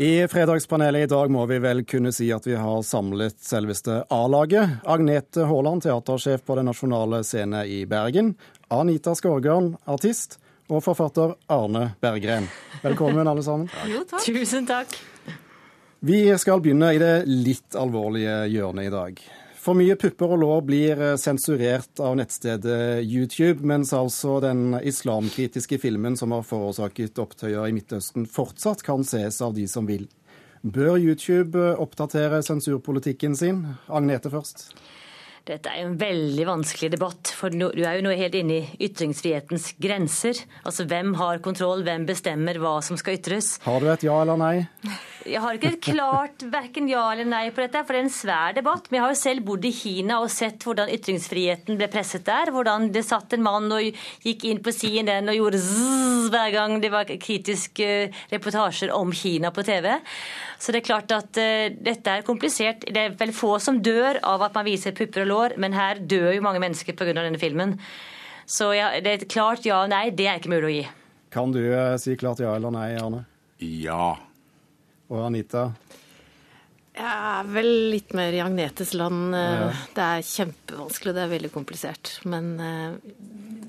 I Fredagspanelet i dag må vi vel kunne si at vi har samlet selveste A-laget. Agnete Haaland, teatersjef på Den nasjonale scene i Bergen. Anita Skorgan, artist. Og forfatter Arne Berggren. Velkommen, alle sammen. Jo, takk. Tusen takk. Vi skal begynne i det litt alvorlige hjørnet i dag. For mye pupper og lår blir eh, sensurert av nettstedet YouTube, mens altså den islamkritiske filmen som har forårsaket opptøyer i Midtøsten, fortsatt kan ses av de som vil. Bør YouTube eh, oppdatere sensurpolitikken sin? Agnete først. Dette er jo en veldig vanskelig debatt, for du er jo nå helt inne i ytringsfrihetens grenser. Altså hvem har kontroll, hvem bestemmer hva som skal ytres? Har du et ja eller nei? Jeg har ikke et klart verken ja eller nei på dette, for det er en svær debatt. Men jeg har jo selv bodd i Kina og sett hvordan ytringsfriheten ble presset der. Hvordan det satt en mann og gikk inn på CNN og gjorde zzz hver gang det var kritiske reportasjer om Kina på TV. Så det er klart at uh, dette er komplisert. Det er vel få som dør av at man viser pupper og lår, men her dør jo mange mennesker pga. denne filmen. Så ja, det er et klart ja og nei, det er ikke mulig å gi. Kan du uh, si klart ja eller nei, Arne? Ja. Og Anita? Jeg er vel litt mer i Agnetes land. Ja. Det er kjempevanskelig, det er veldig komplisert. Men eh,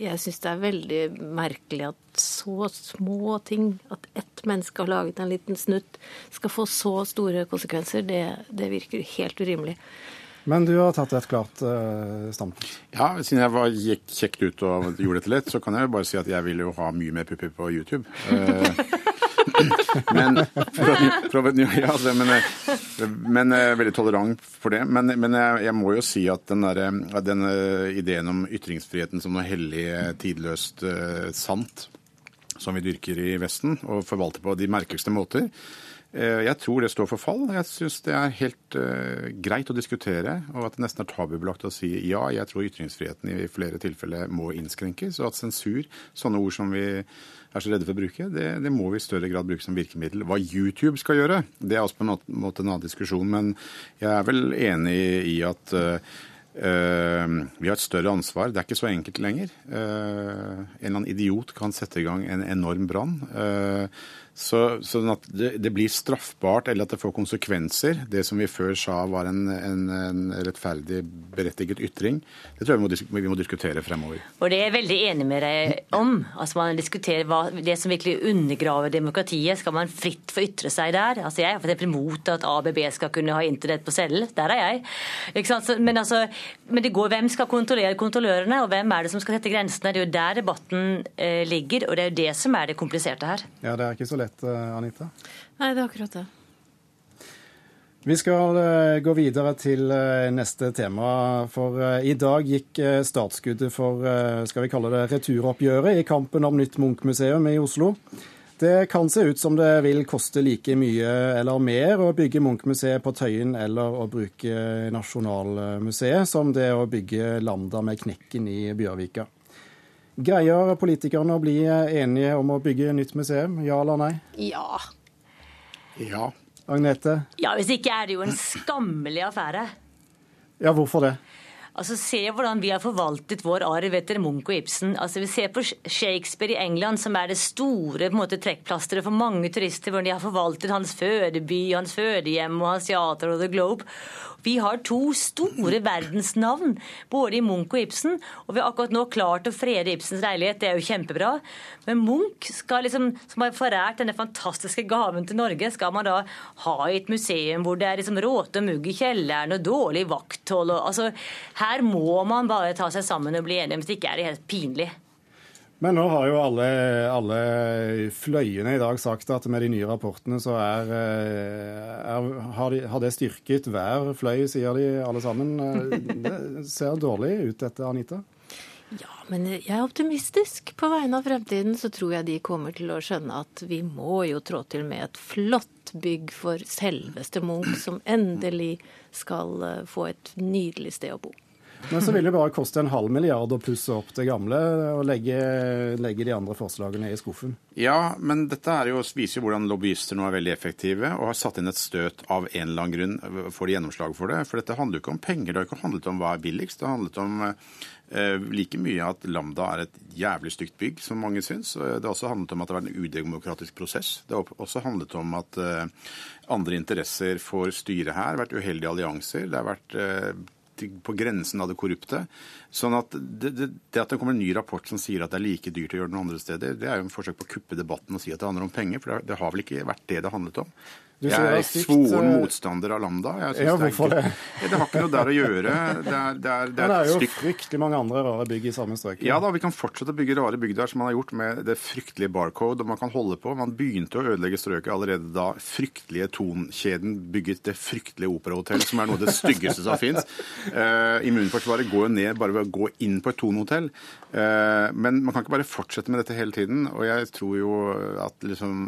jeg syns det er veldig merkelig at så små ting, at ett menneske har laget en liten snutt, skal få så store konsekvenser. Det, det virker helt urimelig. Men du har tatt et klart uh, standpunkt? Ja, siden jeg var, gikk kjekt ut og gjorde dette lett, så kan jeg jo bare si at jeg vil jo ha mye mer pupper på YouTube. Uh, men, ja, altså, men, eh, men eh, veldig tolerant for det. Men, men jeg, jeg, må jo si at den, der, den eh, ideen om ytringsfriheten som noe hellig, tidløst sant, som vi dyrker i Vesten og forvalter på de merkeligste måter, jeg tror det står for fall. Jeg syns det er helt uh, greit å diskutere, og at det nesten er tabubelagt å si ja, jeg tror ytringsfriheten i flere tilfeller må innskrenkes, og at sensur, sånne ord som vi er så redde for å bruke, det, det, må vi i større grad bruke som virkemiddel. Hva YouTube skal gjøre, det er også på en måte en annen diskusjon. Men jeg er vel enig i at uh, vi har et større ansvar. Det er ikke så enkelt lenger. Uh, en eller annen idiot kan sette i gang en enorm brann. Uh, så, sånn at det, det, blir straffbart, eller at det får konsekvenser, det som vi før sa var en, en, en rettferdig, berettiget ytring, det tror jeg vi må, vi må, diskutere fremover. Og det er jeg veldig enig med deg om. Altså Man diskuterer hva, det som virkelig undergraver demokratiet. Skal man fritt få ytre seg der? Altså Jeg er f.eks. imot at ABB skal kunne ha internett på cellen. Der er jeg. Så, men, altså, men, det går, hvem skal kontrollere kontrollørene, og hvem er det som skal sette grensene? Det er jo der debatten eh, ligger, og det er jo det som er det kompliserte her. Ja, det er ikke så lett rett, eh, Anita? Nei, det er akkurat det. Vi skal eh, gå videre til eh, neste tema. For i dag gikk startskuddet for skal vi kalle det returoppgjøret i kampen om nytt Munch-museum i Oslo. Det kan se ut som det vil koste like mye eller mer å bygge Munch-museet på Tøyen eller å bruke Nasjonalmuseet som det å bygge Lambda med Knekken i Bjørvika. Greier politikerne å bli enige om å bygge nytt museum, ja eller nei? Ja. Ja. Agnete? Ja, Hvis ikke er det jo en skammelig affære. Ja, hvorfor det? Altså, Se hvordan vi har forvaltet vår arv etter Munch og Ibsen. Altså, Vi ser på Shakespeare i England, som er det store på måte, trekkplasteret for mange turister, hvor de har forvaltet hans fødeby, hans fødehjem og hans teater og The Globe. Vi har to store verdensnavn, både i Munch og Ibsen, og vi har akkurat nå klart å frede Ibsens leilighet. Det er jo kjempebra. Men Munch, skal liksom, som har forært denne fantastiske gaven til Norge, skal man da ha i et museum hvor det er liksom råte og mugg i kjelleren og dårlig vakthold og altså, Her må man bare ta seg sammen og bli enige, hvis ikke er det helt pinlig. Men nå har jo alle, alle, fløyene i dag sagt at med de nye rapportene så er, eh, er, har, de, har, det styrket hver fløy, sier de alle sammen. Eh, det ser dårlig ut dette, Anita? Ja, men jeg er optimistisk. På vegne av fremtiden så tror jeg de kommer til å skjønne at vi må jo trå til med et flott bygg for selveste Munch, som endelig skal eh, få et nydelig sted å bo. Men så vil det bare koste en halv milliard å pusse opp det gamle og legge, legge de andre forslagene i skuffen. Ja, men dette jo, viser jo hvordan lobbyister nå er veldig effektive og har satt inn et støt av en eller annen grunn får de gjennomslag for det. For dette handler jo ikke om penger, det har ikke handlet om hva er billigst. Det har handlet om eh, like mye at Lambda er et jævlig stygt bygg, som mange syns. Det har også handlet om at det har vært en udemokratisk prosess. Det har også handlet om at eh, andre interesser får styre her. Har vært uheldige allianser. Det har vært eh, på grensen av det korrupte. Sånn at det, det, det, at det kommer en ny rapport som sier at det er like dyrt å gjøre det noen andre steder, det er jo en forsøk på å kuppe debatten og si at det handler om penger. For det, har vel ikke vært det det handlet om. Jeg er svoren motstander av Lambda. ja, hvorfor det? Det, det har ikke noe der å gjøre. Det er, det er, det er, er jo stygt. fryktelig mange andre rare bygg i samme strøk. Ja da, vi kan fortsette å bygge rare bygg der som man har gjort med det fryktelige Barcode. og man kan holde på. Man begynte å ødelegge strøket allerede da fryktelige Tonkjeden bygget det fryktelige operahotellet, som er noe av det styggeste som fins. Uh, immunforsvaret går jo ned bare ved å gå inn på et Thon-hotell. Uh, men man kan ikke bare fortsette med dette hele tiden. Og jeg tror jo at liksom,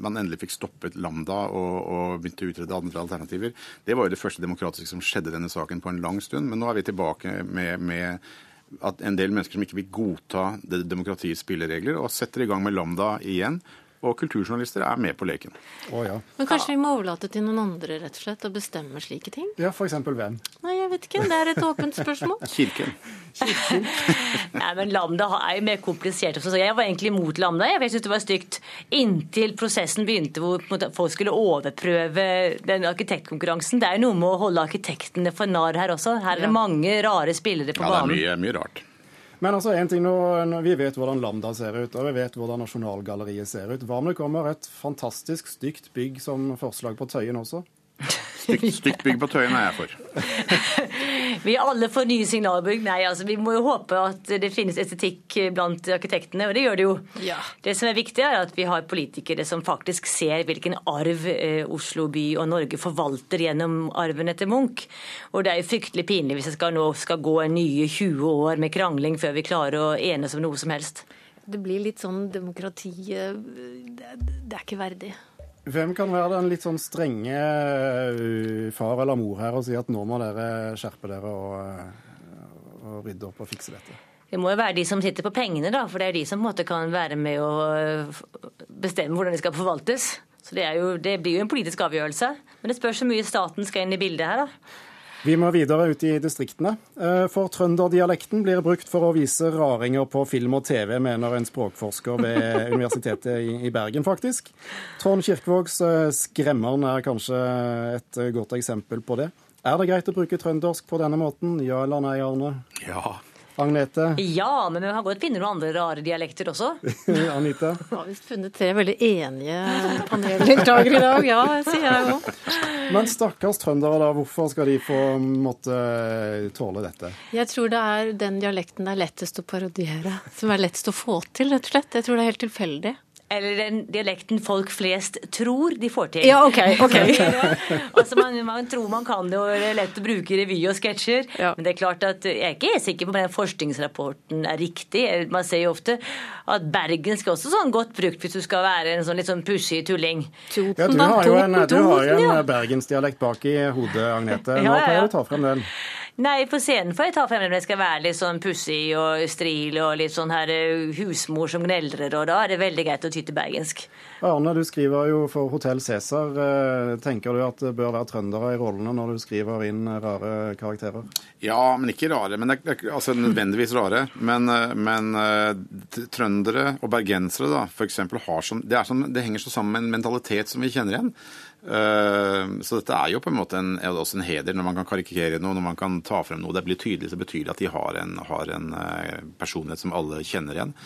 man endelig fikk stoppet Lambda. og og, og begynte å utrede andre alternativer. Det var jo det første demokratiske som skjedde denne saken på en lang stund. Men nå er vi tilbake med, med at en del mennesker som ikke vil godta det demokratiets spilleregler, og setter i gang med Lambda igjen og kulturjournalister er med på leken. Oh, ja. Men kanskje vi må overlate til noen andre rett og slett å bestemme slike ting? Ja, f.eks. hvem? Nei, jeg vet ikke. Det er et åpent spørsmål. Kirken. Kirken. Nei, men Lambda er jo mer komplisert. Også. Jeg var egentlig imot Lambda. Jeg syntes det var stygt inntil prosessen begynte hvor folk skulle overprøve den arkitektkonkurransen. Det er jo noe med å holde arkitektene for narr her også. Her er det mange rare spillere på banen. Ja, det er mye, mye rart. Men altså, en ting nå, Vi vet hvordan Lambda ser ut, og vi vet hvordan Nasjonalgalleriet ser ut. Hva om det kommer et fantastisk stygt bygg som forslag på Tøyen også? Stygt, stygt bygg på Tøyen er jeg for. vi er alle for nye signalbygg. Nei, altså vi må jo håpe at det finnes estetikk blant arkitektene, og det gjør det jo. Ja. Det som er viktig, er at vi har politikere som faktisk ser hvilken arv eh, Oslo by og Norge forvalter gjennom arven etter Munch. Og det er jo fryktelig pinlig hvis det skal nå skal gå nye 20 år med krangling før vi klarer å enes om noe som helst. Det blir litt sånn demokrati Det er ikke verdig. Hvem kan være den litt sånn strenge uh, far eller mor her og si at nå må dere skjerpe dere og, uh, og rydde opp og fikse dette? Det må jo være de som sitter på pengene, da, for det er de som på en måte kan være med å uh, bestemme hvordan de skal forvaltes. Så det, jo, det blir jo en politisk avgjørelse. Men det spørs så mye staten skal inn i bildet her, da. Vi må videre ut i distriktene. Eh, for trønderdialekten blir brukt for å vise raringer på film og TV, mener en språkforsker ved Universitetet i Bergen, faktisk. Trond Kirkevågs eh, 'Skremmeren' er kanskje et godt eksempel på det. Er det greit å bruke trøndersk på denne måten? Ja eller nei, Arne? Ja. Agnete? Ja, men har godt finne noen andre rare dialekter også. Anita? Vi har visst funnet tre veldig enige paneldeltakere i dag, ja, sier jeg òg. Men stakkars trøndere, da. Hvorfor skal de få måtte tåle dette? Jeg tror det er den dialekten det er lettest å parodiere. Som er lettest å få til, rett og slett. Jeg tror det er helt tilfeldig eller den dialekten folk flest tror de får til. Ja, ok, okay. altså man, man, tror man kan det, og det er lett å bruke i revy og sketsjer. Ja. Men det er klart at jeg er ikke sikker på om den forskningsrapporten er riktig. Man ser jo ofte at bergensk er også sånn godt brukt hvis du skal være en sånn litt sånn pussig tulling. Ja, du har jo en, du har jo en bergensdialekt bak i hodet, Agnete. Nå kan du ta frem den. Nei, på scenen får jeg ta frem når jeg skal være litt sånn pussig og stril og litt sånn her eh, husmor som gneldrer, og da er det veldig greit å ty til bergensk. Arne, du skriver jo for Hotell Cæsar. Eh, tenker du at det bør være trøndere i rollene når du skriver inn rare karakterer? Ja, men ikke rare. Men det er, altså nødvendigvis rare. Men, eh, men trøndere og bergensere, da, f.eks. har sånn det, sånn, det henger så sammen med en mentalitet som vi kjenner igjen. Eh, så dette er jo på en måte en, også en heder når man kan karikere noe, når man kan ta frem noe. Det blir tydelig, så betyr det at de har en, har en eh, personlighet som alle kjenner igjen.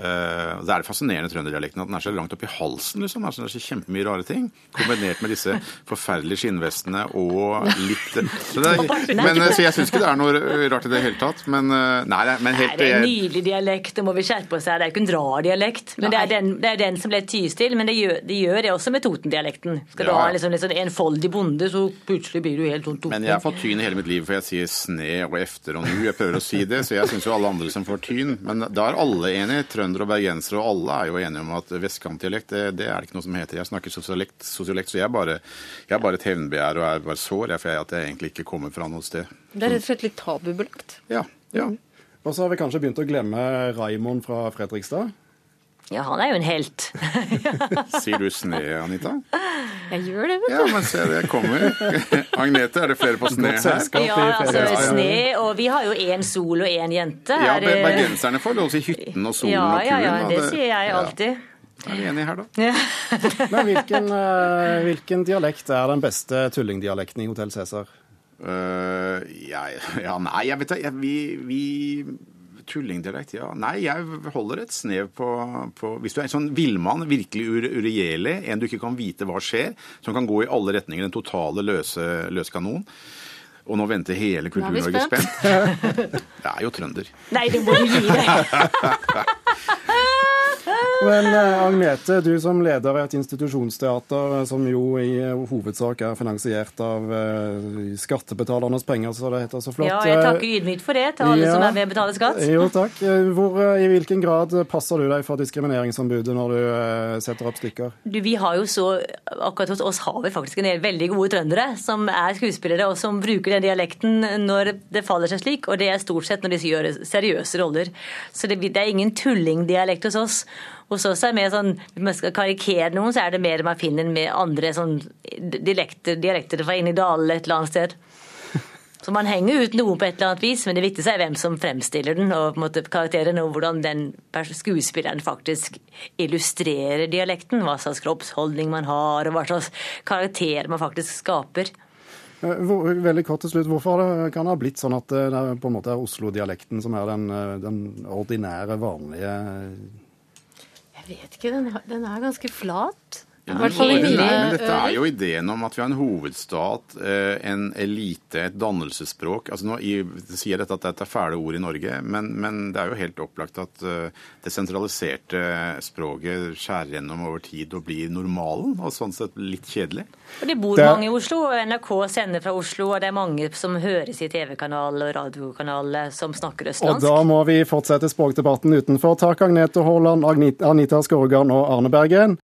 Uh, det er det fascinerende trønderdialekten at den er så langt opp i halsen. liksom. Altså, det er så kjempemye rare ting. Kombinert med disse forferdelige skinnvestene og litt så er, men, Så jeg syns ikke det er noe rart i det hele tatt. Men nei, men helt Det er en nydelig dialekt, det må vi skjerpe oss her. Det er ikke en rar dialekt. Men det er, den, det er, den, som ble tyst til. Men det gjør, de gjør det også med Toten-dialekten. Skal ja. du ha liksom, liksom enfoldig bonde, så plutselig blir du helt sånn Toten. Men jeg har fått tyn i hele mitt liv, for jeg sier sne og efter og nu. Jeg prøver å si det, så jeg syns jo alle andre som får tyn. Men da er alle enige. Trønder trøndere og bergensere, og alle er jo enige om at vestkantdialekt det, det er det ikke noe som heter. Jeg snakker sosiolekt, sosiolekt så jeg er bare, jeg er bare et hevnbegjær og er bare sår jeg, for jeg, at jeg egentlig ikke kommer fra noe sted. Det er rett og slett litt tabubelagt. Ja, ja. Og så har vi kanskje begynt å glemme Raimond fra Fredrikstad. Ja, han er jo en helt. Sier du sne, Anita? Jeg gjør det, vet du. Ja, men se det kommer. Agnete, er det flere på sne her? Ja, altså sne, og vi har jo én sol og én jente. Ja, eh, bergenserne får lov til hytten og solen ja, og ja, kulen. ja, ja, det sier jeg ja. alltid. Er vi enige her, da? Men hvilken, eh, hvilken dialekt er den beste tullingdialekten i Hotell Cæsar? Uh, ja, ja, nei, jeg vet da Vi, vi Tullingdialekt, ja. Nei, jeg holder et snev på, på Hvis du er en sånn villmann, virkelig ur, uregjerlig, en du ikke kan vite hva skjer, som kan gå i alle retninger, den totale løse, løskanon. Og nå venter hele Kultur-Norge spent. spent. Det er jo trønder. Nei, det må du gi deg. Men eh, Agnete, du som leder et institusjonsteater eh, som jo i eh, hovedsak er finansiert av skattebetalernes penger, så det heter så flott. Ja, jeg takker ydmykt for det til alle Ja. som er med og betaler skatt. Jo, takk. Hvor, I hvilken grad passer du deg for diskrimineringsombudet når du setter opp stykker? Du, vi har jo så, Akkurat hos oss har vi faktisk en del veldig gode trøndere som er skuespillere og som bruker den dialekten når det faller seg slik, og det er stort sett når de gjør seriøse roller. Så det, det er ingen tullingdialekt hos oss. Hos oss er det mer sånn, Hvis man skal karikere noen, så er det mer man finner med andre sånn dialekter, dialekter fra inn i dalene et eller annet sted. Så man henger ut noen på et eller annet vis, men det viktigste er hvem som fremstiller den, og på en måte karakteren, og hvordan den skuespilleren faktisk illustrerer dialekten. Hva slags kroppsholdning man har, og hva slags karakter man faktisk skaper. Eh, veldig kort til slutt, Hvorfor det- kan det ha blitt sånn at eh, det på en måte er Oslo-dialekten som er den, eh, den ordinære, vanlige Vet ikke, den, den er ganske flat. I Ja, hvert fall i men, mine men dette er jo ideen om at vi har en hovedstat, eh, en elite, et dannelsesspråk. Altså nå i, sier dette at dette er fæle ord i Norge, men, men det er jo helt opplagt at eh, det sentraliserte språket skjærer gjennom over tid og blir normalen, og sånn sett litt kjedelig. Og Det bor Det mange i Oslo, og NRK sender fra Oslo, og det er mange som høres i TV-kanal og radiokanal eh, som snakker østlandsk. Og da må vi fortsette språkdebatten utenfor. Takk Agnete Haaland, Anita Skorgan og Arne Bergen.